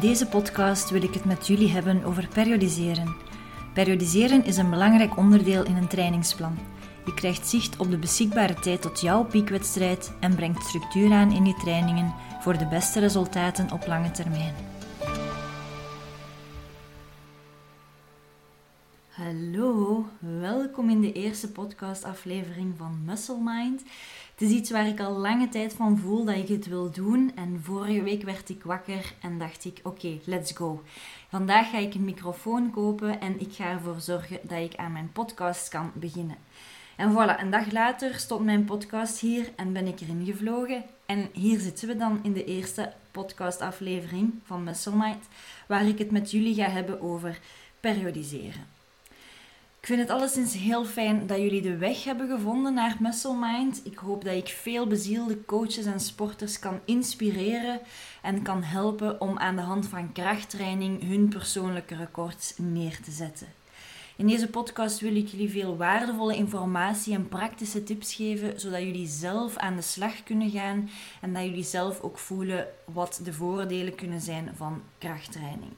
Deze podcast wil ik het met jullie hebben over periodiseren. Periodiseren is een belangrijk onderdeel in een trainingsplan. Je krijgt zicht op de beschikbare tijd tot jouw piekwedstrijd en brengt structuur aan in je trainingen voor de beste resultaten op lange termijn. Hallo, welkom in de eerste podcastaflevering van Muscle Mind. Het is iets waar ik al lange tijd van voel dat ik het wil doen. En vorige week werd ik wakker en dacht ik: oké, let's go. Vandaag ga ik een microfoon kopen en ik ga ervoor zorgen dat ik aan mijn podcast kan beginnen. En voilà, een dag later stond mijn podcast hier en ben ik erin gevlogen. En hier zitten we dan in de eerste podcastaflevering van Muscle waar ik het met jullie ga hebben over periodiseren. Ik vind het alleszins heel fijn dat jullie de weg hebben gevonden naar Muscle Mind. Ik hoop dat ik veel bezielde coaches en sporters kan inspireren en kan helpen om aan de hand van krachttraining hun persoonlijke records neer te zetten. In deze podcast wil ik jullie veel waardevolle informatie en praktische tips geven, zodat jullie zelf aan de slag kunnen gaan en dat jullie zelf ook voelen wat de voordelen kunnen zijn van krachttraining.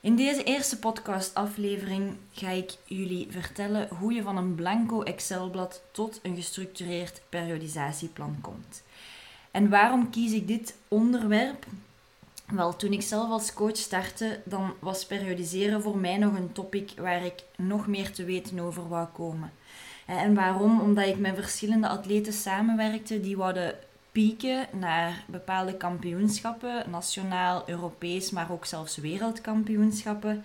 In deze eerste podcastaflevering ga ik jullie vertellen hoe je van een blanco Excelblad tot een gestructureerd periodisatieplan komt. En waarom kies ik dit onderwerp? Wel, toen ik zelf als coach startte, dan was periodiseren voor mij nog een topic waar ik nog meer te weten over wou komen. En waarom? Omdat ik met verschillende atleten samenwerkte die wouden naar bepaalde kampioenschappen, nationaal, Europees, maar ook zelfs wereldkampioenschappen.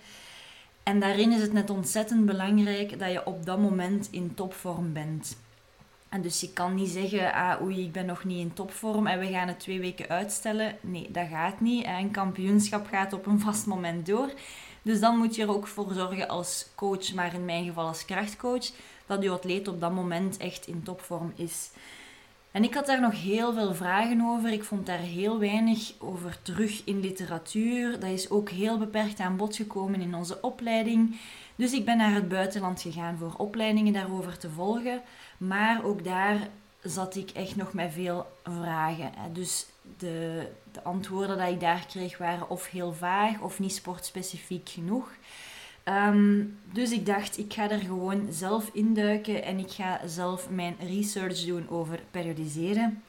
En daarin is het net ontzettend belangrijk dat je op dat moment in topvorm bent. En dus je kan niet zeggen, ah oei, ik ben nog niet in topvorm en we gaan het twee weken uitstellen. Nee, dat gaat niet. Een kampioenschap gaat op een vast moment door. Dus dan moet je er ook voor zorgen als coach, maar in mijn geval als krachtcoach, dat je atleet op dat moment echt in topvorm is. En ik had daar nog heel veel vragen over. Ik vond daar heel weinig over terug in literatuur. Dat is ook heel beperkt aan bod gekomen in onze opleiding. Dus ik ben naar het buitenland gegaan voor opleidingen daarover te volgen. Maar ook daar zat ik echt nog met veel vragen. Dus de, de antwoorden die ik daar kreeg waren of heel vaag of niet sportspecifiek genoeg. Ehm, dus ik dacht, ik ga er gewoon zelf induiken en ik ga zelf mijn research doen over periodiseren.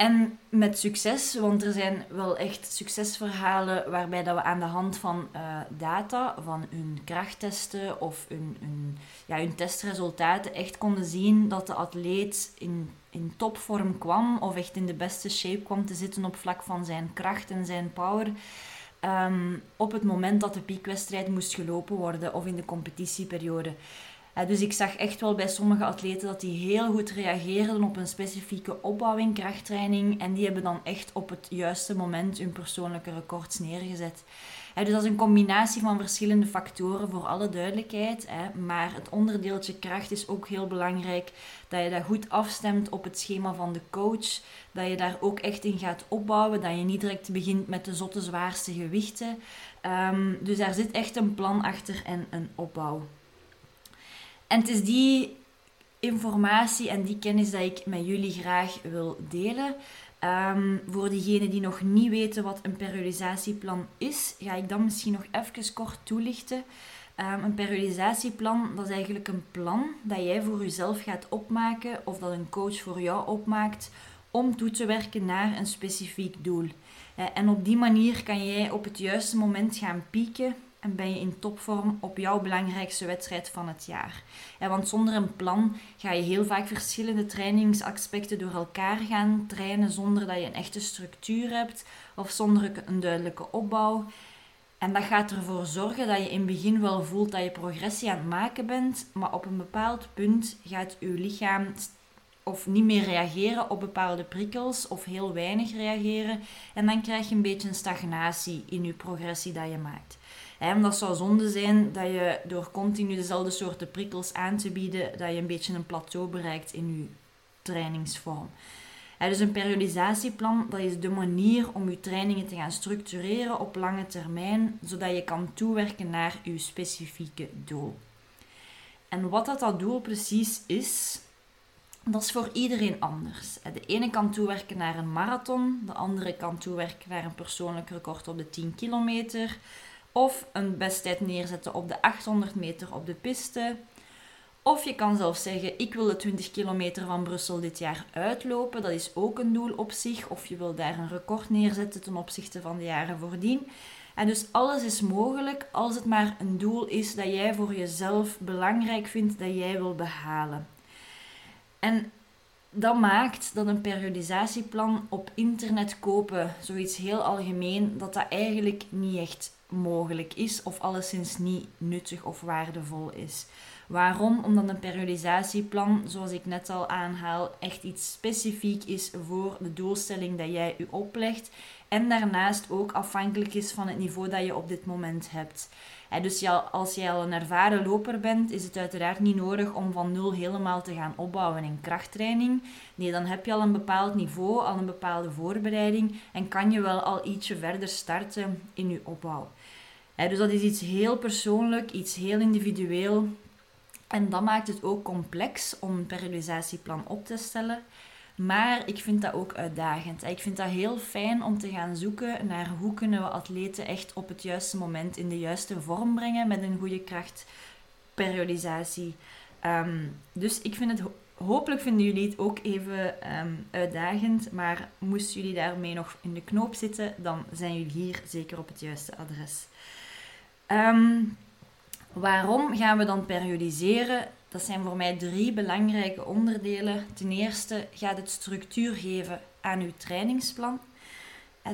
En met succes, want er zijn wel echt succesverhalen waarbij dat we aan de hand van uh, data, van hun krachttesten of hun, hun, ja, hun testresultaten echt konden zien dat de atleet in, in topvorm kwam of echt in de beste shape kwam te zitten op vlak van zijn kracht en zijn power. Ehm, op het moment dat de piekwedstrijd moest gelopen worden of in de competitieperiode. Dus ik zag echt wel bij sommige atleten dat die heel goed reageerden op een specifieke opbouw in krachttraining en die hebben dan echt op het juiste moment hun persoonlijke records neergezet dus dat is een combinatie van verschillende factoren voor alle duidelijkheid. Maar het onderdeeltje kracht is ook heel belangrijk. Dat je dat goed afstemt op het schema van de coach. Dat je daar ook echt in gaat opbouwen. Dat je niet direct begint met de zotte zwaarste gewichten. Ehm, dus daar zit echt een plan achter en een opbouw. En het is die informatie en die kennis dat ik met jullie graag wil delen. Um, voor diegenen die nog niet weten wat een periodisatieplan is, ga ik dan misschien nog even kort toelichten. Um, een periodisatieplan, dat is eigenlijk een plan dat jij voor jezelf gaat opmaken of dat een coach voor jou opmaakt om toe te werken naar een specifiek doel. Uh, en op die manier kan jij op het juiste moment gaan pieken en ben je in topvorm op jouw belangrijkste wedstrijd van het jaar. want zonder een plan ga je heel vaak verschillende trainingsaspecten door elkaar gaan trainen zonder dat je een echte structuur hebt of zonder een duidelijke opbouw. En dat gaat ervoor zorgen dat je in het begin wel voelt dat je progressie aan het maken bent, maar op een bepaald punt gaat je lichaam of niet meer reageren op bepaalde prikkels of heel weinig reageren. En dan krijg je een beetje een stagnatie in je progressie dat je maakt. Dat zou zonde zijn dat je door continu dezelfde soorten prikkels aan te bieden, dat je een beetje een plateau bereikt in je trainingsvorm. dus een periodisatieplan, dat is de manier om je trainingen te gaan structureren op lange termijn, zodat je kan toewerken naar je specifieke doel. En wat dat, dat doel precies is, Dat is voor iedereen anders. De ene kan toewerken naar een marathon, de andere kan toewerken naar een persoonlijk record op de 10 kilometer, of een besttijd neerzetten op de 800 meter op de piste. Of je kan zelfs zeggen, ik wil de 20 kilometer van Brussel dit jaar uitlopen. Dat is ook een doel op zich. Of je wil daar een record neerzetten ten opzichte van de jaren voordien. En dus alles is mogelijk als het maar een doel is dat jij voor jezelf belangrijk vindt, dat jij wil behalen. En dat maakt dat een periodisatieplan op internet kopen, zoiets heel algemeen, dat dat eigenlijk niet echt mogelijk is of alleszins niet nuttig of waardevol is. Waarom? Omdat een periodisatieplan, zoals ik net al aanhaal, echt iets specifiek is voor de doelstelling dat jij je oplegt en daarnaast ook afhankelijk is van het niveau dat je op dit moment hebt. dus als jij al een ervaren loper bent, is het uiteraard niet nodig om van nul helemaal te gaan opbouwen in krachttraining. Nee, dan heb je al een bepaald niveau, al een bepaalde voorbereiding en kan je wel al ietsje verder starten in je opbouw. Dus dat is iets heel persoonlijk, iets heel individueel. En dat maakt het ook complex om een periodisatieplan op te stellen. Maar ik vind dat ook uitdagend. Ik vind dat heel fijn om te gaan zoeken naar hoe kunnen we atleten echt op het juiste moment in de juiste vorm brengen met een goede krachtperiodisatie. Um, dus ik vind het, hopelijk vinden jullie het ook even ehm, uitdagend. Maar moesten jullie daarmee nog in de knoop zitten, dan zijn jullie hier zeker op het juiste adres. Um, waarom gaan we dan periodiseren? Dat zijn voor mij drie belangrijke onderdelen. Ten eerste gaat het structuur geven aan uw trainingsplan.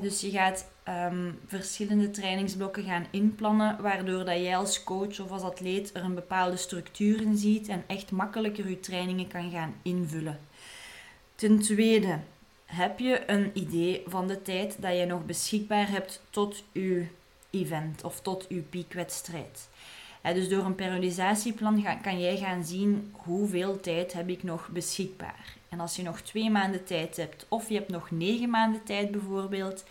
Dus je gaat ehm, verschillende trainingsblokken gaan inplannen, waardoor dat jij als coach of als atleet er een bepaalde structuur in ziet en echt makkelijker je trainingen kan gaan invullen. Ten tweede, heb je een idee van de tijd dat je nog beschikbaar hebt tot je event of tot je piekwedstrijd dus door een periodisatieplan kan jij gaan zien hoeveel tijd heb ik nog beschikbaar. En als je nog twee maanden tijd hebt of je hebt nog negen maanden tijd bijvoorbeeld,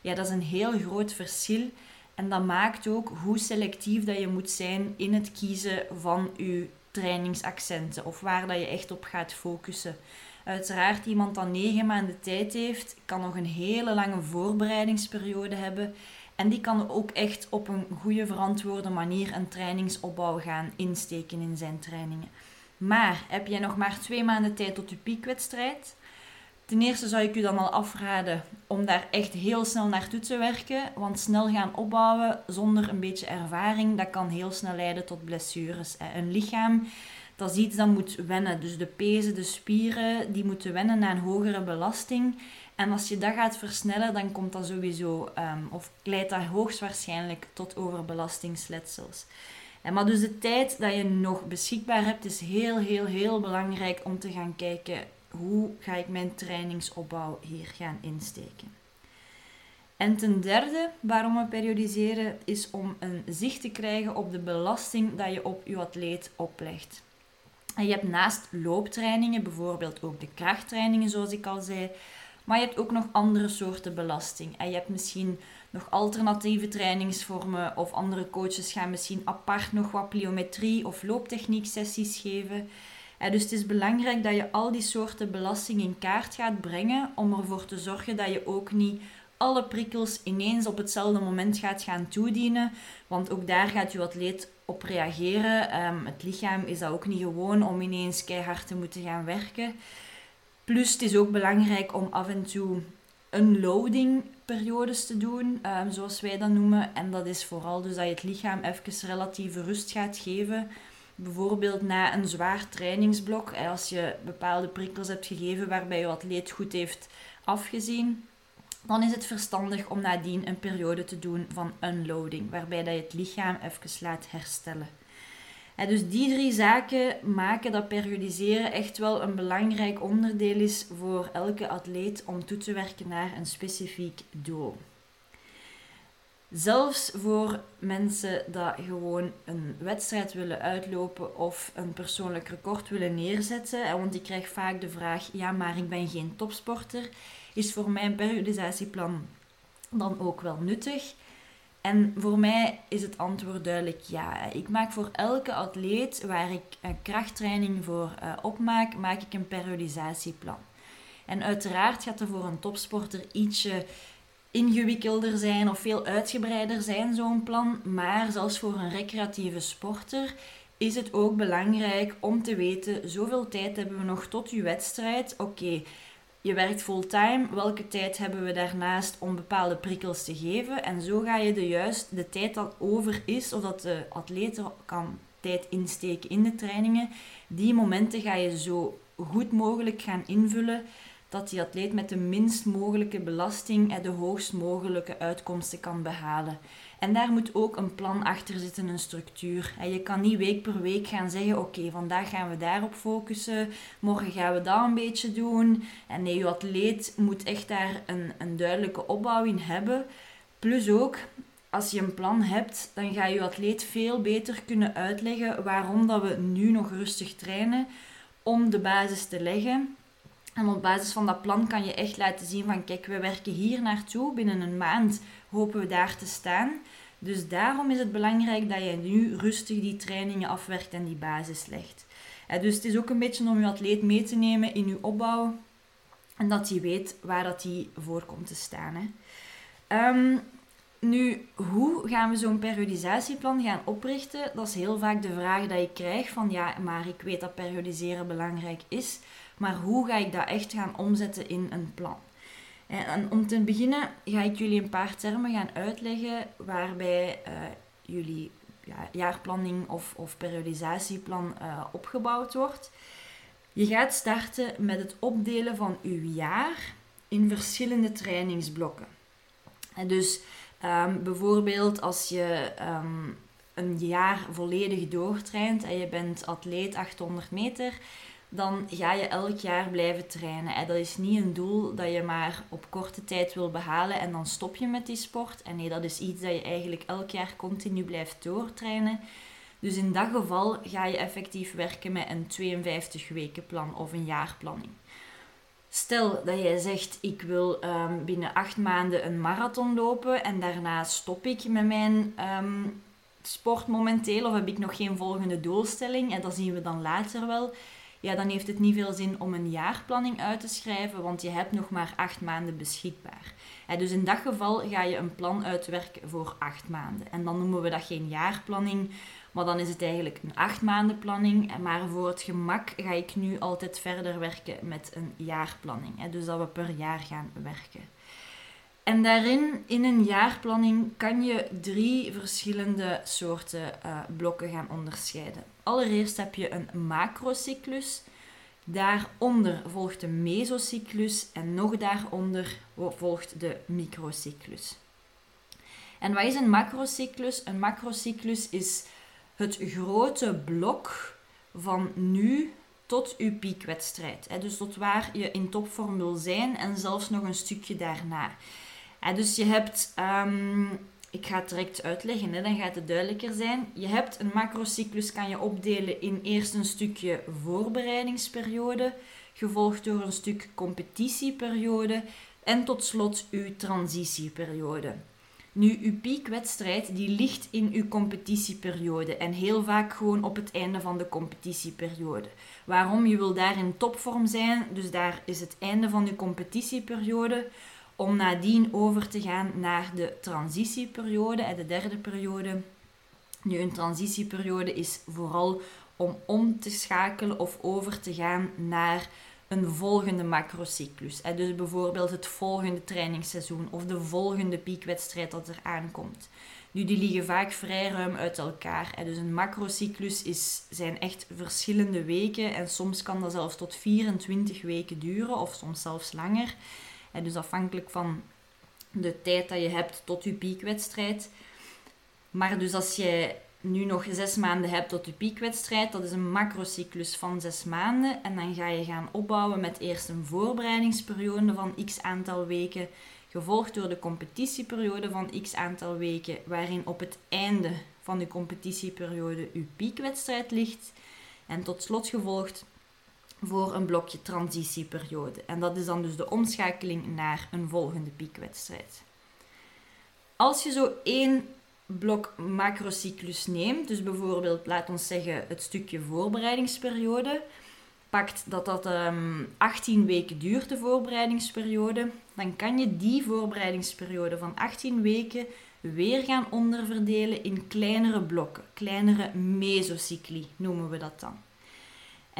ja, dat is een heel groot verschil. En dat maakt ook hoe selectief dat je moet zijn in het kiezen van je trainingsaccenten of waar dat je echt op gaat focussen. Uiteraard, iemand dat negen maanden tijd heeft, kan nog een hele lange voorbereidingsperiode hebben. En die kan ook echt op een goede, verantwoorde manier een trainingsopbouw gaan insteken in zijn trainingen. Maar heb jij nog maar twee maanden tijd tot je piekwedstrijd? Ten eerste zou ik u dan al afraden om daar echt heel snel naartoe te werken. Want snel gaan opbouwen zonder een beetje ervaring, dat kan heel snel leiden tot blessures. Een lichaam, dat is iets dat moet wennen. Dus de pezen, de spieren, die moeten wennen aan een hogere belasting. En als je dat gaat versnellen, dan komt dat sowieso, um, of leidt dat hoogstwaarschijnlijk tot overbelastingsletsels. En maar dus de tijd dat je nog beschikbaar hebt, is heel, heel, heel belangrijk om te gaan kijken hoe ga ik mijn trainingsopbouw hier gaan insteken. En ten derde, waarom we periodiseren, is om een zicht te krijgen op de belasting dat je op je atleet oplegt. En je hebt naast looptrainingen, bijvoorbeeld ook de krachttrainingen zoals ik al zei, maar je hebt ook nog andere soorten belasting. En je hebt misschien nog alternatieve trainingsvormen of andere coaches gaan misschien apart nog wat pliometrie of looptechniek sessies geven. En dus het is belangrijk dat je al die soorten belasting in kaart gaat brengen om ervoor te zorgen dat je ook niet alle prikkels ineens op hetzelfde moment gaat gaan toedienen. Want ook daar gaat je atleet op reageren. Ehm, het lichaam is dat ook niet gewoon om ineens keihard te moeten gaan werken. Plus het is ook belangrijk om af en toe unloading periodes te doen, ehm, zoals wij dat noemen. En dat is vooral dus dat je het lichaam even relatieve rust gaat geven. Bijvoorbeeld na een zwaar trainingsblok, als je bepaalde prikkels hebt gegeven waarbij je atleet goed heeft afgezien, dan is het verstandig om nadien een periode te doen van unloading, waarbij dat je het lichaam even laat herstellen dus die drie zaken maken dat periodiseren echt wel een belangrijk onderdeel is voor elke atleet om toe te werken naar een specifiek doel. Zelfs voor mensen dat gewoon een wedstrijd willen uitlopen of een persoonlijk record willen neerzetten, want ik krijg vaak de vraag: ja, maar ik ben geen topsporter, is voor mij een periodisatieplan dan ook wel nuttig. En voor mij is het antwoord duidelijk ja. Ik maak voor elke atleet waar ik een krachttraining voor uh, opmaak, maak ik een periodisatieplan. En uiteraard gaat er voor een topsporter ietsje ingewikkelder zijn of veel uitgebreider zijn, zo'n plan. Maar zelfs voor een recreatieve sporter is het ook belangrijk om te weten, zoveel tijd hebben we nog tot uw wedstrijd. Oké, je werkt fulltime, welke tijd hebben we daarnaast om bepaalde prikkels te geven? En zo ga je de juist de tijd dat over is, of dat de atleet kan tijd insteken in de trainingen, die momenten ga je zo goed mogelijk gaan invullen dat die atleet met de minst mogelijke belasting en de hoogst mogelijke uitkomsten kan behalen. En daar moet ook een plan achter zitten, een structuur. En je kan niet week per week gaan zeggen: Oké, vandaag gaan we daarop focussen, morgen gaan we dat een beetje doen. En nee, je atleet moet echt daar een, een duidelijke opbouw in hebben. Plus ook, als je een plan hebt, dan ga je atleet veel beter kunnen uitleggen waarom dat we nu nog rustig trainen om de basis te leggen. En op basis van dat plan kan je echt laten zien van kijk, we werken hier naartoe. Binnen een maand hopen we daar te staan. Dus daarom is het belangrijk dat je nu rustig die trainingen afwerkt en die basis legt. dus het is ook een beetje om je atleet mee te nemen in je opbouw. En dat hij weet waar dat hij voor komt te staan. Ehm, nu, hoe gaan we zo'n periodisatieplan gaan oprichten? Dat is heel vaak de vraag dat ik krijg van ja, maar ik weet dat periodiseren belangrijk is. Maar hoe ga ik dat echt gaan omzetten in een plan? En om te beginnen ga ik jullie een paar termen gaan uitleggen waarbij uh, jullie ja, jaarplanning of, of periodisatieplan uh, opgebouwd wordt. Je gaat starten met het opdelen van uw jaar in verschillende trainingsblokken. En dus um, bijvoorbeeld als je um, een jaar volledig doortraint en je bent atleet 800 meter, dan ga je elk jaar blijven trainen. En dat is niet een doel dat je maar op korte tijd wil behalen en dan stop je met die sport. En nee, dat is iets dat je eigenlijk elk jaar continu blijft doortrainen. Dus in dat geval ga je effectief werken met een 52 weken plan of een jaarplanning. Stel dat jij zegt, ik wil um, binnen acht maanden een marathon lopen en daarna stop ik met mijn um, sport momenteel of heb ik nog geen volgende doelstelling en dat zien we dan later wel ja, dan heeft het niet veel zin om een jaarplanning uit te schrijven, want je hebt nog maar acht maanden beschikbaar. dus in dat geval ga je een plan uitwerken voor acht maanden. En dan noemen we dat geen jaarplanning, maar dan is het eigenlijk een acht maanden planning. Maar voor het gemak ga ik nu altijd verder werken met een jaarplanning. Dus dat we per jaar gaan werken. En daarin, in een jaarplanning, kan je drie verschillende soorten uh, blokken gaan onderscheiden. Allereerst heb je een macrocyclus. Daaronder volgt de mesocyclus en nog daaronder volgt de microcyclus. En wat is een macrocyclus? Een macrocyclus is het grote blok van nu tot uw piekwedstrijd. Dus tot waar je in topvorm wil zijn en zelfs nog een stukje daarna. Dus je hebt um, ik ga het direct uitleggen, dan gaat het duidelijker zijn. Je hebt een macrocyclus, kan je opdelen in eerst een stukje voorbereidingsperiode, gevolgd door een stuk competitieperiode en tot slot uw transitieperiode. Nu, uw piekwedstrijd die ligt in uw competitieperiode en heel vaak gewoon op het einde van de competitieperiode. Waarom? Je wil daar in topvorm zijn, dus daar is het einde van de competitieperiode om nadien over te gaan naar de transitieperiode, de derde periode. Nu, een transitieperiode is vooral om om te schakelen of over te gaan naar een volgende macrocyclus. Dus bijvoorbeeld het volgende trainingsseizoen of de volgende piekwedstrijd dat er aankomt. Nu, die liggen vaak vrij ruim uit elkaar. Dus een macrocyclus is, zijn echt verschillende weken en soms kan dat zelfs tot 24 weken duren of soms zelfs langer dus afhankelijk van de tijd dat je hebt tot je piekwedstrijd. Maar dus als je nu nog zes maanden hebt tot je piekwedstrijd, dat is een macrocyclus van zes maanden. En dan ga je gaan opbouwen met eerst een voorbereidingsperiode van x aantal weken, gevolgd door de competitieperiode van x aantal weken, waarin op het einde van de competitieperiode je piekwedstrijd ligt. En tot slot gevolgd voor een blokje transitieperiode. En dat is dan dus de omschakeling naar een volgende piekwedstrijd. als je zo één blok macrocyclus neemt, dus bijvoorbeeld, laat ons zeggen, het stukje voorbereidingsperiode, pakt dat dat um, ehm, 18 weken duurt, de voorbereidingsperiode, dan kan je die voorbereidingsperiode van 18 weken weer gaan onderverdelen in kleinere blokken, kleinere mesocycli noemen we dat dan.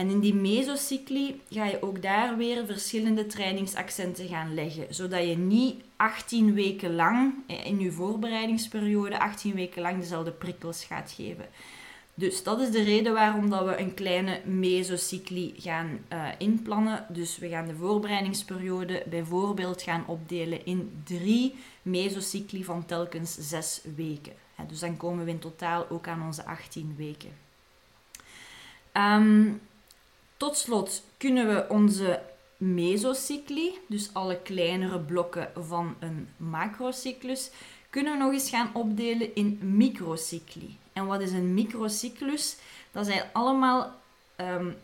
En in die mesocycli ga je ook daar weer verschillende trainingsaccenten gaan leggen, zodat je niet 18 weken lang eh, in je voorbereidingsperiode 18 weken lang dezelfde prikkels gaat geven. Dus dat is de reden waarom dat we een kleine mesocycli gaan uh, inplannen. Dus we gaan de voorbereidingsperiode bijvoorbeeld gaan opdelen in drie mesocycli van telkens zes weken. Dus dan komen we in totaal ook aan onze 18 weken. Um, tot slot kunnen we onze mesocycli, dus alle kleinere blokken van een macrocyclus, kunnen we nog eens gaan opdelen in microcycli. En wat is een microcyclus? Dat zijn allemaal um,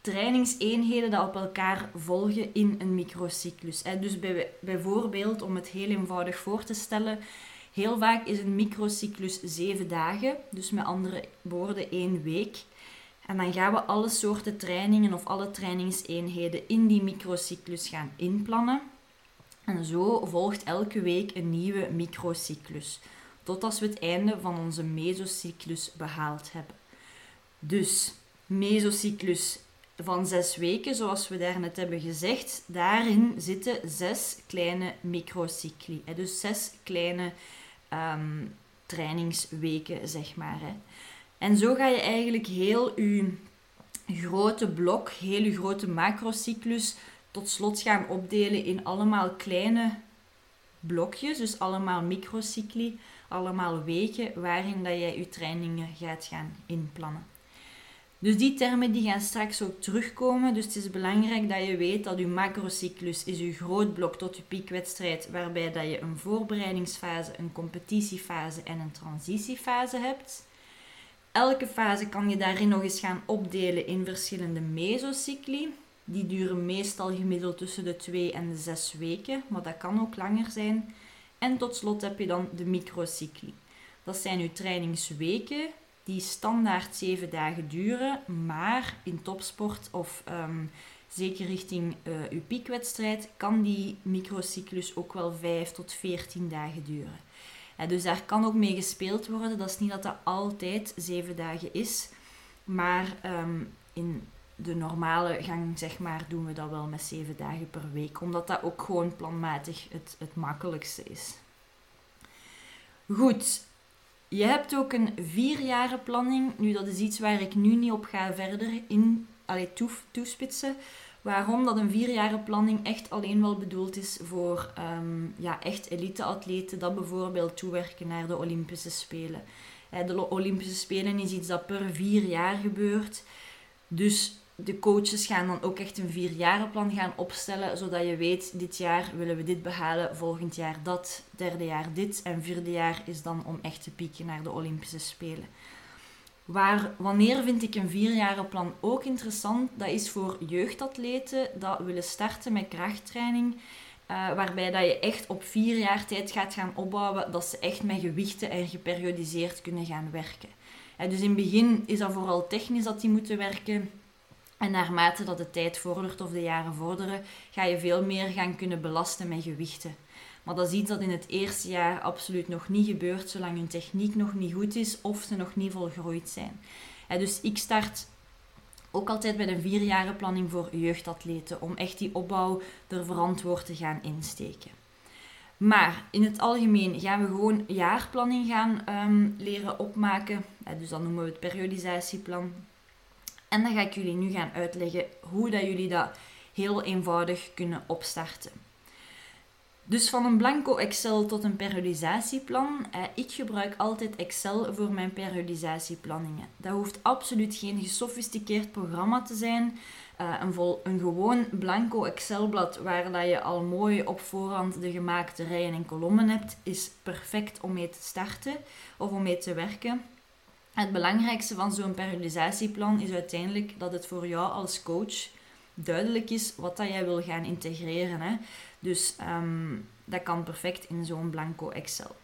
trainingseenheden die op elkaar volgen in een microcyclus. Dus bij, bijvoorbeeld, om het heel eenvoudig voor te stellen, heel vaak is een microcyclus zeven dagen, dus met andere woorden één week. En dan gaan we alle soorten trainingen of alle trainingseenheden in die microcyclus gaan inplannen. En zo volgt elke week een nieuwe microcyclus, tot als we het einde van onze mesocyclus behaald hebben. Dus mesocyclus van zes weken, zoals we daarnet hebben gezegd, daarin zitten zes kleine microcycli. Dus zes kleine um, trainingsweken, zeg maar. Hè. En zo ga je eigenlijk heel je grote blok, heel je grote macrocyclus tot slot gaan opdelen in allemaal kleine blokjes, dus allemaal microcycli, allemaal weken waarin dat jij je trainingen gaat gaan inplannen. Dus die termen die gaan straks ook terugkomen. Dus het is belangrijk dat je weet dat je macrocyclus is je groot blok tot je piekwedstrijd, waarbij dat je een voorbereidingsfase, een competitiefase en een transitiefase hebt. Elke fase kan je daarin nog eens gaan opdelen in verschillende mesocycli. Die duren meestal gemiddeld tussen de 2 en de 6 weken, maar dat kan ook langer zijn. En tot slot heb je dan de microcycli. Dat zijn je trainingsweken die standaard 7 dagen duren, maar in topsport of um, zeker richting uh, je piekwedstrijd kan die microcyclus ook wel 5 tot 14 dagen duren dus daar kan ook mee gespeeld worden. Dat is niet dat dat altijd zeven dagen is. Maar ehm, in de normale gang, zeg maar, doen we dat wel met zeven dagen per week. Omdat dat ook gewoon planmatig het, het makkelijkste is. Goed. Je hebt ook een vierjarenplanning. Nu, dat is iets waar ik nu niet op ga verder in allee, toespitsen. Waarom dat een vierjarenplanning echt alleen wel bedoeld is voor um, ja, echt elite-atleten dat bijvoorbeeld toewerken naar de Olympische Spelen. De Olympische Spelen is iets dat per vier jaar gebeurt. Dus de coaches gaan dan ook echt een vierjarenplan gaan opstellen, zodat je weet, dit jaar willen we dit behalen, volgend jaar dat, derde jaar dit en vierde jaar is dan om echt te pieken naar de Olympische Spelen. Waar, wanneer vind ik een vierjarenplan ook interessant? Dat is voor jeugdatleten dat willen starten met krachttraining. Uh, waarbij dat je echt op vier jaar tijd gaat gaan opbouwen dat ze echt met gewichten en geperiodiseerd kunnen gaan werken. Dus in het begin is dat vooral technisch dat die moeten werken. En naarmate dat de tijd vordert of de jaren vorderen, ga je veel meer gaan kunnen belasten met gewichten. Maar dat is iets dat in het eerste jaar absoluut nog niet gebeurt, zolang hun techniek nog niet goed is of ze nog niet volgroeid zijn. dus ik start ook altijd met een vierjarenplanning voor jeugdatleten, om echt die opbouw er verantwoord te gaan insteken. Maar in het algemeen gaan we gewoon jaarplanning gaan ehm, leren opmaken. dus dan noemen we het periodisatieplan. En dan ga ik jullie nu gaan uitleggen hoe dat jullie dat heel eenvoudig kunnen opstarten. Dus van een blanco Excel tot een periodisatieplan. Eh, ik gebruik altijd Excel voor mijn periodisatieplanningen. Dat hoeft absoluut geen gesofisticeerd programma te zijn. Uh, een, vol, een gewoon blanco Excelblad waar dat je al mooi op voorhand de gemaakte rijen en kolommen hebt, is perfect om mee te starten of om mee te werken. Het belangrijkste van zo'n periodisatieplan is uiteindelijk dat het voor jou als coach duidelijk is wat dat jij wil gaan integreren. Hè. Dus um, dat kan perfect in zo'n blanco Excel.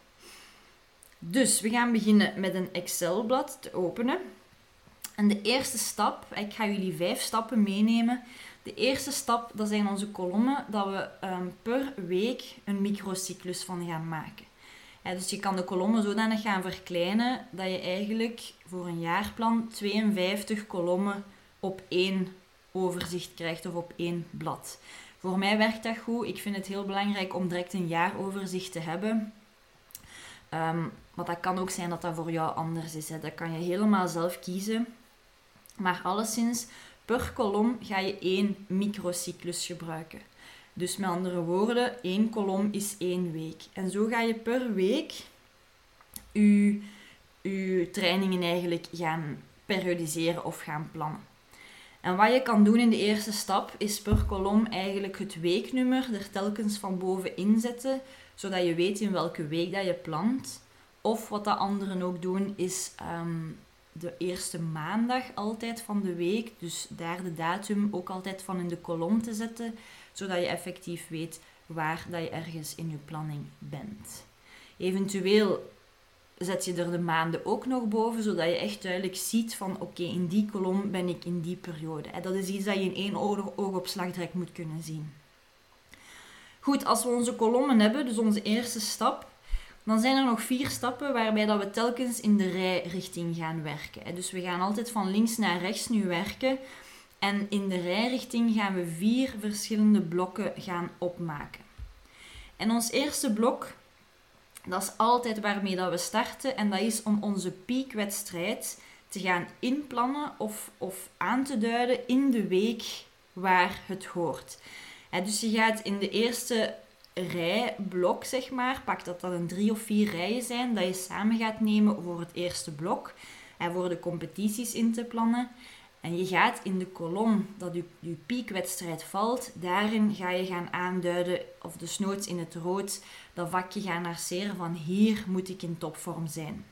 Dus we gaan beginnen met een Excel-blad te openen. En de eerste stap, ik ga jullie vijf stappen meenemen. De eerste stap, dat zijn onze kolommen, dat we um, per week een microcyclus van gaan maken. dus je kan de kolommen zodanig gaan verkleinen dat je eigenlijk voor een jaarplan 52 kolommen op één overzicht krijgt of op één blad. Voor mij werkt dat goed. Ik vind het heel belangrijk om direct een jaaroverzicht te hebben. Um, maar dat kan ook zijn dat dat voor jou anders is. Hè. Dat kan je helemaal zelf kiezen. Maar alleszins, per kolom ga je één microcyclus gebruiken. Dus met andere woorden, één kolom is één week. En zo ga je per week je, je trainingen eigenlijk gaan periodiseren of gaan plannen. En wat je kan doen in de eerste stap is per kolom eigenlijk het weeknummer er telkens van boven inzetten, zodat je weet in welke week dat je plant. Of wat de anderen ook doen is ehm, de eerste maandag altijd van de week, dus daar de datum ook altijd van in de kolom te zetten, zodat je effectief weet waar dat je ergens in je planning bent. Eventueel zet je er de maanden ook nog boven, zodat je echt duidelijk ziet van oké, in die kolom ben ik in die periode. Dat is iets dat je in één oogopslag direct moet kunnen zien. Goed, als we onze kolommen hebben, dus onze eerste stap, dan zijn er nog vier stappen waarbij dat we telkens in de rijrichting gaan werken. Dus we gaan altijd van links naar rechts nu werken. En in de rijrichting gaan we vier verschillende blokken gaan opmaken. En ons eerste blok dat is altijd waarmee dat we starten en dat is om onze piekwedstrijd te gaan inplannen of, of aan te duiden in de week waar het hoort. dus je gaat in de eerste rijblok, zeg maar, pak dat dat een drie of vier rijen zijn, dat je samen gaat nemen voor het eerste blok en voor de competities in te plannen. En je gaat in de kolom dat je, je piekwedstrijd valt, daarin ga je gaan aanduiden, of dus noods in het rood, dat vakje gaan arceren van hier moet ik in topvorm zijn.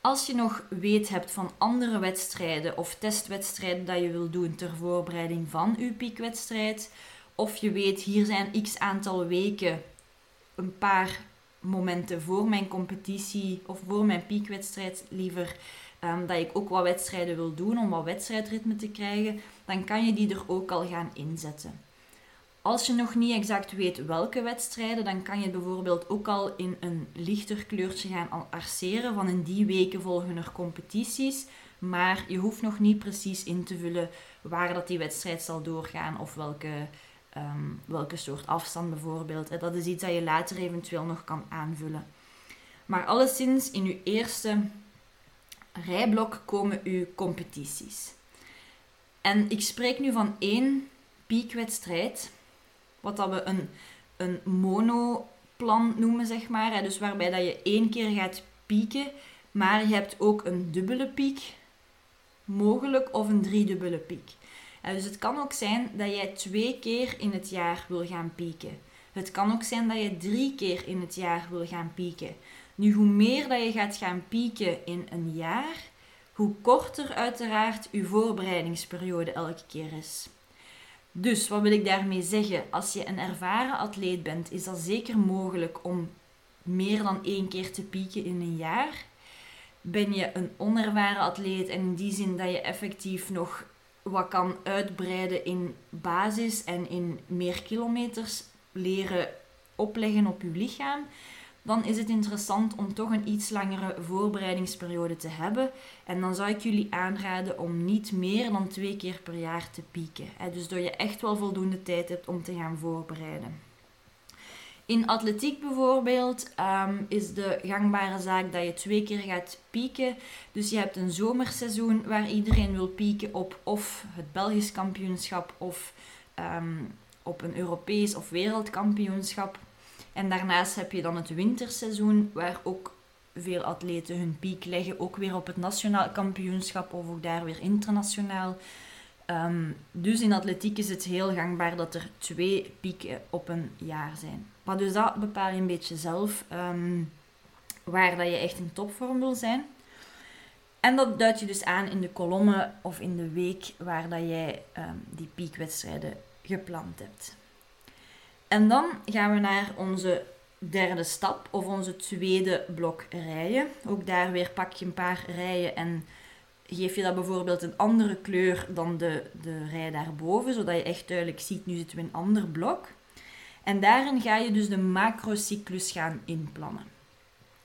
Als je nog weet hebt van andere wedstrijden of testwedstrijden dat je wil doen ter voorbereiding van je piekwedstrijd, of je weet hier zijn x aantal weken, een paar momenten voor mijn competitie of voor mijn piekwedstrijd liever Ehm, dat ik ook wat wedstrijden wil doen om wat wedstrijdritme te krijgen, dan kan je die er ook al gaan inzetten. Als je nog niet exact weet welke wedstrijden, dan kan je bijvoorbeeld ook al in een lichter kleurtje gaan arceren van in die weken volgen er competities, maar je hoeft nog niet precies in te vullen waar dat die wedstrijd zal doorgaan of welke, ehm, welke soort afstand bijvoorbeeld. Dat is iets dat je later eventueel nog kan aanvullen. Maar alleszins in je eerste rijblok komen uw competities. En ik spreek nu van één piekwedstrijd, wat dat we een, een monoplan noemen, zeg maar. Dus waarbij dat je één keer gaat pieken, maar je hebt ook een dubbele piek mogelijk of een driedubbele piek. Dus het kan ook zijn dat jij twee keer in het jaar wil gaan pieken. Het kan ook zijn dat je drie keer in het jaar wil gaan pieken. Nu, hoe meer dat je gaat gaan pieken in een jaar, hoe korter uiteraard je voorbereidingsperiode elke keer is. Dus wat wil ik daarmee zeggen? Als je een ervaren atleet bent, is dat zeker mogelijk om meer dan één keer te pieken in een jaar. Ben je een onervaren atleet en in die zin dat je effectief nog wat kan uitbreiden in basis en in meer kilometers leren opleggen op je lichaam, dan is het interessant om toch een iets langere voorbereidingsperiode te hebben. En dan zou ik jullie aanraden om niet meer dan twee keer per jaar te pieken. Dus dat je echt wel voldoende tijd hebt om te gaan voorbereiden. In atletiek bijvoorbeeld ehm, is de gangbare zaak dat je twee keer gaat pieken. Dus je hebt een zomerseizoen waar iedereen wil pieken op of het Belgisch kampioenschap of ehm, op een Europees of wereldkampioenschap. En daarnaast heb je dan het winterseizoen, waar ook veel atleten hun piek leggen, ook weer op het nationaal kampioenschap of ook daar weer internationaal. Ehm, dus in atletiek is het heel gangbaar dat er twee pieken op een jaar zijn. Maar dus dat bepaal je een beetje zelf, ehm, waar dat je echt in topvorm wil zijn. En dat duid je dus aan in de kolommen of in de week waar dat jij um, die piekwedstrijden gepland hebt. En dan gaan we naar onze derde stap of onze tweede blok rijen. Ook daar weer pak je een paar rijen en geef je dat bijvoorbeeld een andere kleur dan de, de rij daarboven, zodat je echt duidelijk ziet, nu zitten we in een ander blok. En daarin ga je dus de macrocyclus gaan inplannen.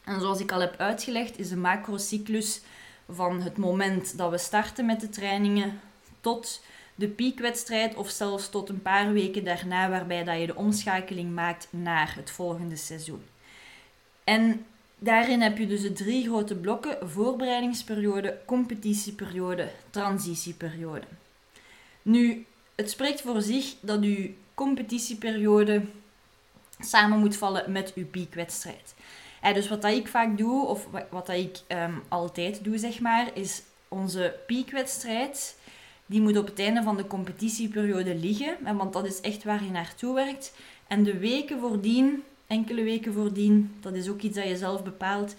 En zoals ik al heb uitgelegd, is de macrocyclus van het moment dat we starten met de trainingen tot de piekwedstrijd of zelfs tot een paar weken daarna, waarbij dat je de omschakeling maakt naar het volgende seizoen. En daarin heb je dus de drie grote blokken: voorbereidingsperiode, competitieperiode, transitieperiode. Nu, het spreekt voor zich dat je competitieperiode samen moet vallen met je piekwedstrijd. Dus wat dat ik vaak doe, of wat dat ik ehm, altijd doe, zeg maar, is onze piekwedstrijd die moet op het einde van de competitieperiode liggen, want dat is echt waar je naartoe werkt. En de weken voordien, enkele weken voordien, dat is ook iets dat je zelf bepaalt,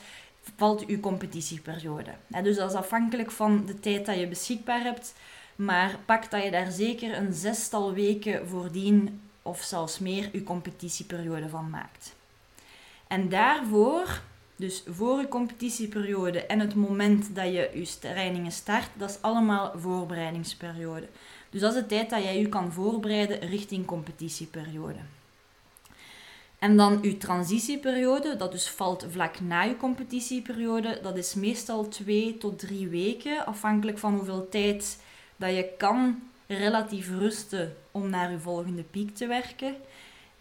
valt je competitieperiode. Dus dat is afhankelijk van de tijd dat je beschikbaar hebt, maar pak dat je daar zeker een zestal weken voordien of zelfs meer je competitieperiode van maakt. En daarvoor dus voor je competitieperiode en het moment dat je je trainingen start, dat is allemaal voorbereidingsperiode. Dus dat is de tijd dat jij je kan voorbereiden richting competitieperiode. En dan je transitieperiode, dat dus valt vlak na je competitieperiode, dat is meestal twee tot drie weken, afhankelijk van hoeveel tijd dat je kan relatief rusten om naar je volgende piek te werken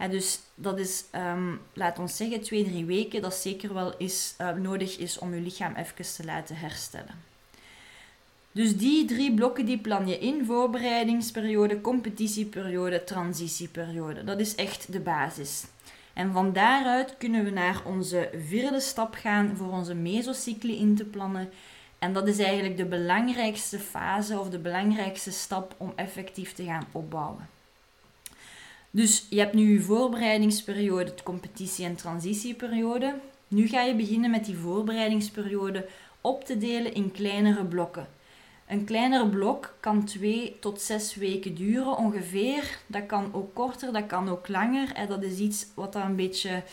dus dat is, um, laat ons zeggen, twee, drie weken, dat zeker wel is, uh, nodig is om je lichaam even te laten herstellen. Dus die drie blokken die plan je in, voorbereidingsperiode, competitieperiode, transitieperiode. Dat is echt de basis. En van daaruit kunnen we naar onze vierde stap gaan voor onze mesocycli in te plannen. En dat is eigenlijk de belangrijkste fase of de belangrijkste stap om effectief te gaan opbouwen. Dus je hebt nu je voorbereidingsperiode, de competitie- en transitieperiode. Nu ga je beginnen met die voorbereidingsperiode op te delen in kleinere blokken. Een kleinere blok kan 2 tot 6 weken duren ongeveer. Dat kan ook korter, dat kan ook langer. En dat is iets wat dan een beetje.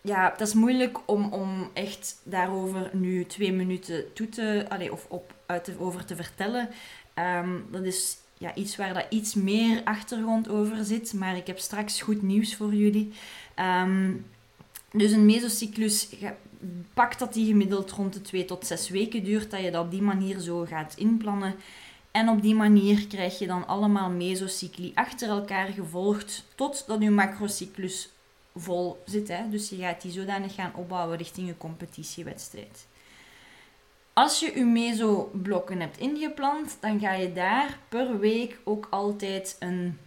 Ja, dat is moeilijk om, om echt daarover nu twee minuten toe te, allez, of op, uit te, over te vertellen. Um, dat is ja, iets waar dat iets meer achtergrond over zit. Maar ik heb straks goed nieuws voor jullie. Ehm, dus een mesocyclus, pak dat die gemiddeld rond de 2 tot 6 weken duurt, dat je dat op die manier zo gaat inplannen. En op die manier krijg je dan allemaal mesocycli achter elkaar gevolgd, totdat je macrocyclus vol zit. Hè? Dus je gaat die zodanig gaan opbouwen richting je competitiewedstrijd. Als je je meso-blokken hebt ingepland, dan ga je daar per week ook altijd een,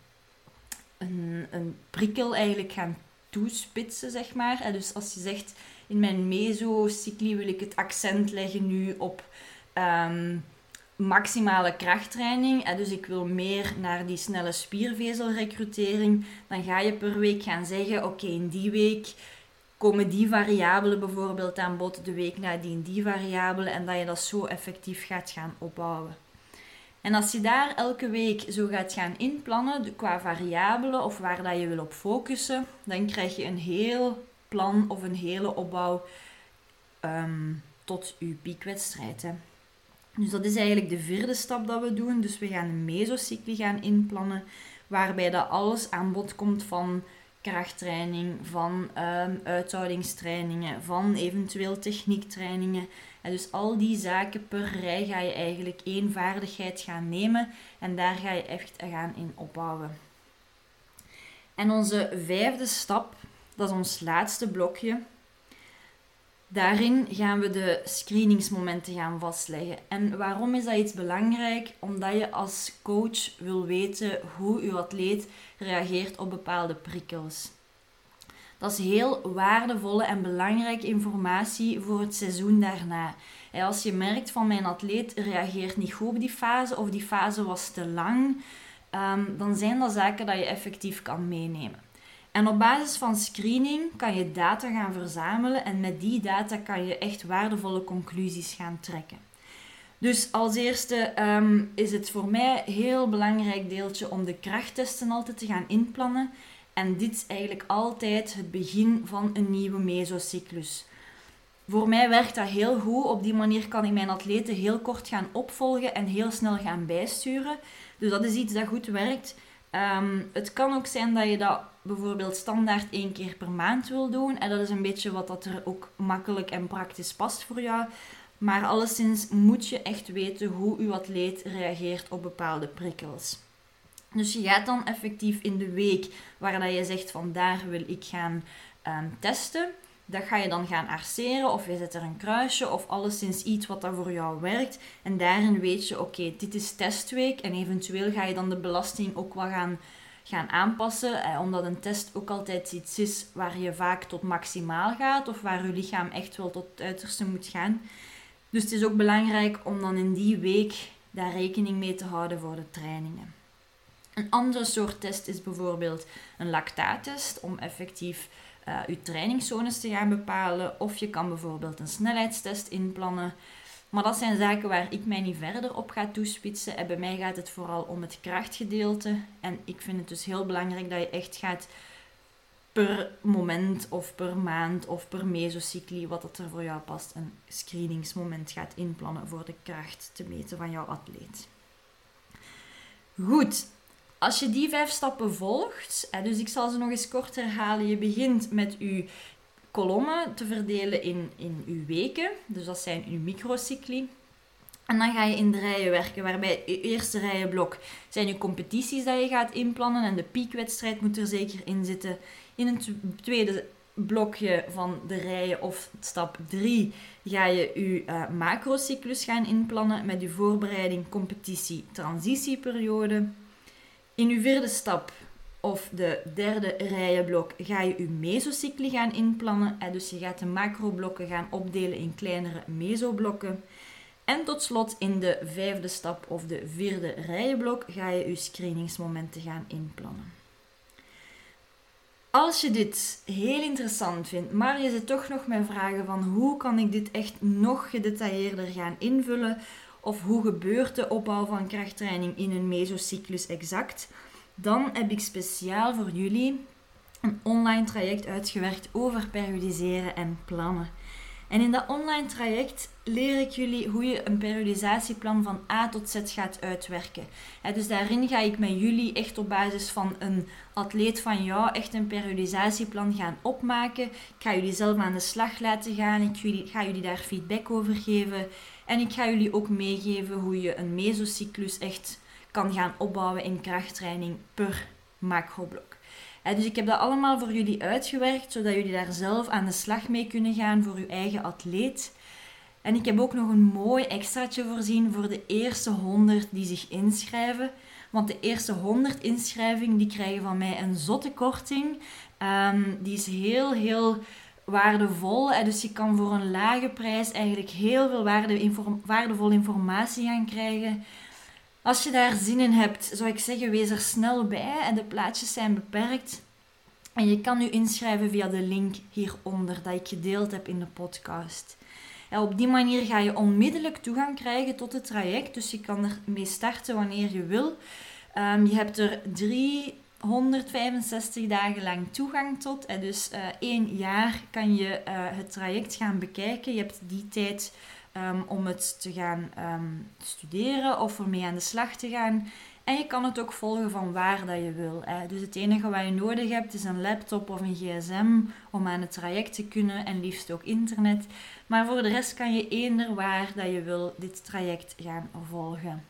een, een prikkel eigenlijk gaan toespitsen, zeg maar. Dus als je zegt, in mijn meso-cycli wil ik het accent leggen nu op um, maximale krachttraining. En dus ik wil meer naar die snelle spiervezelrecrutering. Dan ga je per week gaan zeggen, oké, in die week komen die variabelen bijvoorbeeld aan bod de week nadien, die variabelen, en dat je dat zo effectief gaat gaan opbouwen. En als je daar elke week zo gaat gaan inplannen qua variabelen of waar dat je wil op focussen, dan krijg je een heel plan of een hele opbouw ehm, tot je piekwedstrijd. Hè. Dus dat is eigenlijk de vierde stap dat we doen. Dus we gaan een mesocycli gaan inplannen, waarbij dat alles aan bod komt van krachttraining, van um, uithoudingstrainingen, van eventueel techniektrainingen. En dus al die zaken per rij ga je eigenlijk één vaardigheid gaan nemen en daar ga je echt gaan in opbouwen. En onze vijfde stap, dat is ons laatste blokje, Daarin gaan we de screeningsmomenten gaan vastleggen. En waarom is dat iets belangrijk? Omdat je als coach wil weten hoe je atleet reageert op bepaalde prikkels. Dat is heel waardevolle en belangrijke informatie voor het seizoen daarna. als je merkt van mijn atleet reageert niet goed op die fase of die fase was te lang, ehm, dan zijn dat zaken dat je effectief kan meenemen. En op basis van screening kan je data gaan verzamelen en met die data kan je echt waardevolle conclusies gaan trekken. Dus als eerste um, is het voor mij een heel belangrijk deeltje om de krachttesten altijd te gaan inplannen. En dit is eigenlijk altijd het begin van een nieuwe mesocyclus. Voor mij werkt dat heel goed. Op die manier kan ik mijn atleten heel kort gaan opvolgen en heel snel gaan bijsturen. Dus dat is iets dat goed werkt. Ehm, het kan ook zijn dat je dat bijvoorbeeld standaard één keer per maand wil doen. En dat is een beetje wat dat er ook makkelijk en praktisch past voor jou. Maar alleszins moet je echt weten hoe uw atleet reageert op bepaalde prikkels. Dus je gaat dan effectief in de week waar dat je zegt van daar wil ik gaan ehm, testen. Dat ga je dan gaan arceren of je zet er een kruisje of alleszins iets wat dat voor jou werkt. En daarin weet je, oké, dit is testweek en eventueel ga je dan de belasting ook wel gaan, gaan aanpassen. Eh, omdat een test ook altijd iets is waar je vaak tot maximaal gaat of waar je lichaam echt wel tot het uiterste moet gaan. Dus het is ook belangrijk om dan in die week daar rekening mee te houden voor de trainingen. Een andere soort test is bijvoorbeeld een lactaattest om effectief uh, je trainingszones te gaan bepalen. Of je kan bijvoorbeeld een snelheidstest inplannen. Maar dat zijn zaken waar ik mij niet verder op ga toespitsen. En bij mij gaat het vooral om het krachtgedeelte. En ik vind het dus heel belangrijk dat je echt gaat per moment of per maand of per mesocycli, wat het er voor jou past, een screeningsmoment gaat inplannen voor de kracht te meten van jouw atleet. Goed, als je die vijf stappen volgt, dus ik zal ze nog eens kort herhalen. Je begint met je kolommen te verdelen in, in uw weken, dus dat zijn uw microcycli. En dan ga je in de rijen werken, waarbij je eerste rijenblok zijn je competities dat je gaat inplannen. En de piekwedstrijd moet er zeker in zitten. In een tweede blokje van de rijen of stap 3 ga je je uh, macrocyclus gaan inplannen met je voorbereiding, competitie, transitieperiode. In uw vierde stap of de derde rijenblok ga je je mesocycli gaan inplannen. Dus je gaat de macroblokken gaan opdelen in kleinere mesoblokken. En tot slot in de vijfde stap of de vierde rijenblok ga je je screeningsmomenten gaan inplannen. Als je dit heel interessant vindt, maar je zit toch nog met vragen van hoe kan ik dit echt nog gedetailleerder gaan invullen of hoe gebeurt de opbouw van krachttraining in een mesocyclus exact, dan heb ik speciaal voor jullie een online traject uitgewerkt over periodiseren en plannen. En in dat online traject leer ik jullie hoe je een periodisatieplan van A tot Z gaat uitwerken. dus daarin ga ik met jullie echt op basis van een atleet van jou echt een periodisatieplan gaan opmaken. Ik ga jullie zelf aan de slag laten gaan. Ik ga jullie daar feedback over geven. En ik ga jullie ook meegeven hoe je een mesocyclus echt kan gaan opbouwen in krachttraining per macroblok. Dus ik heb dat allemaal voor jullie uitgewerkt, zodat jullie daar zelf aan de slag mee kunnen gaan voor uw eigen atleet. En ik heb ook nog een mooi extraatje voorzien voor de eerste 100 die zich inschrijven. Want de eerste 100 inschrijvingen die krijgen van mij een zotte korting. Ehm, die is heel, heel waardevol. Dus je kan voor een lage prijs eigenlijk heel veel waarde, waardevolle informatie gaan krijgen. Als je daar zin in hebt, zou ik zeggen, wees er snel bij. En de plaatjes zijn beperkt. En je kan je inschrijven via de link hieronder dat ik gedeeld heb in de podcast. En op die manier ga je onmiddellijk toegang krijgen tot het traject. Dus je kan ermee starten wanneer je wil. Um, je hebt er 365 dagen lang toegang tot. Dus uh, één jaar kan je uh, het traject gaan bekijken. Je hebt die tijd um, om het te gaan um, studeren of ermee aan de slag te gaan. En je kan het ook volgen van waar dat je wil. Hè. Dus het enige wat je nodig hebt is een laptop of een gsm om aan het traject te kunnen en liefst ook internet. Maar voor de rest kan je eender waar dat je wil dit traject gaan volgen.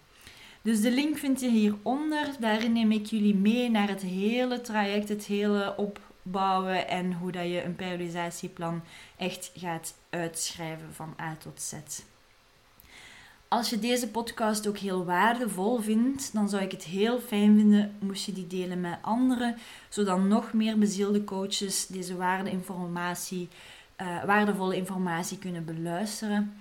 Dus de link vind je hieronder. Daarin neem ik jullie mee naar het hele traject, het hele opbouwen en hoe dat je een periodisatieplan echt gaat uitschrijven van A tot Z. Als je deze podcast ook heel waardevol vindt, dan zou ik het heel fijn vinden moest je die delen met anderen, zodat nog meer bezielde coaches deze waardeinformatie, uh, waardevolle informatie kunnen beluisteren.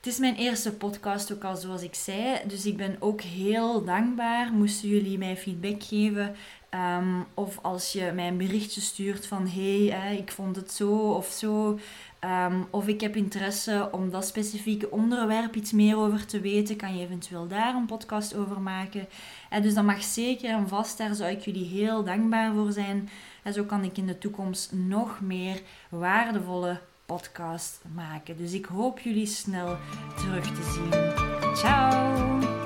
Het is mijn eerste podcast, ook al zoals ik zei. Dus ik ben ook heel dankbaar. Moesten jullie mij feedback geven. Ehm, of als je mij een berichtje stuurt van hey, ik vond het zo of zo. Ehm, of ik heb interesse om dat specifieke onderwerp iets meer over te weten. Kan je eventueel daar een podcast over maken? En dus dat mag zeker en vast. Daar zou ik jullie heel dankbaar voor zijn. En zo kan ik in de toekomst nog meer waardevolle podcast maken. Dus ik hoop jullie snel terug te zien. Ciao!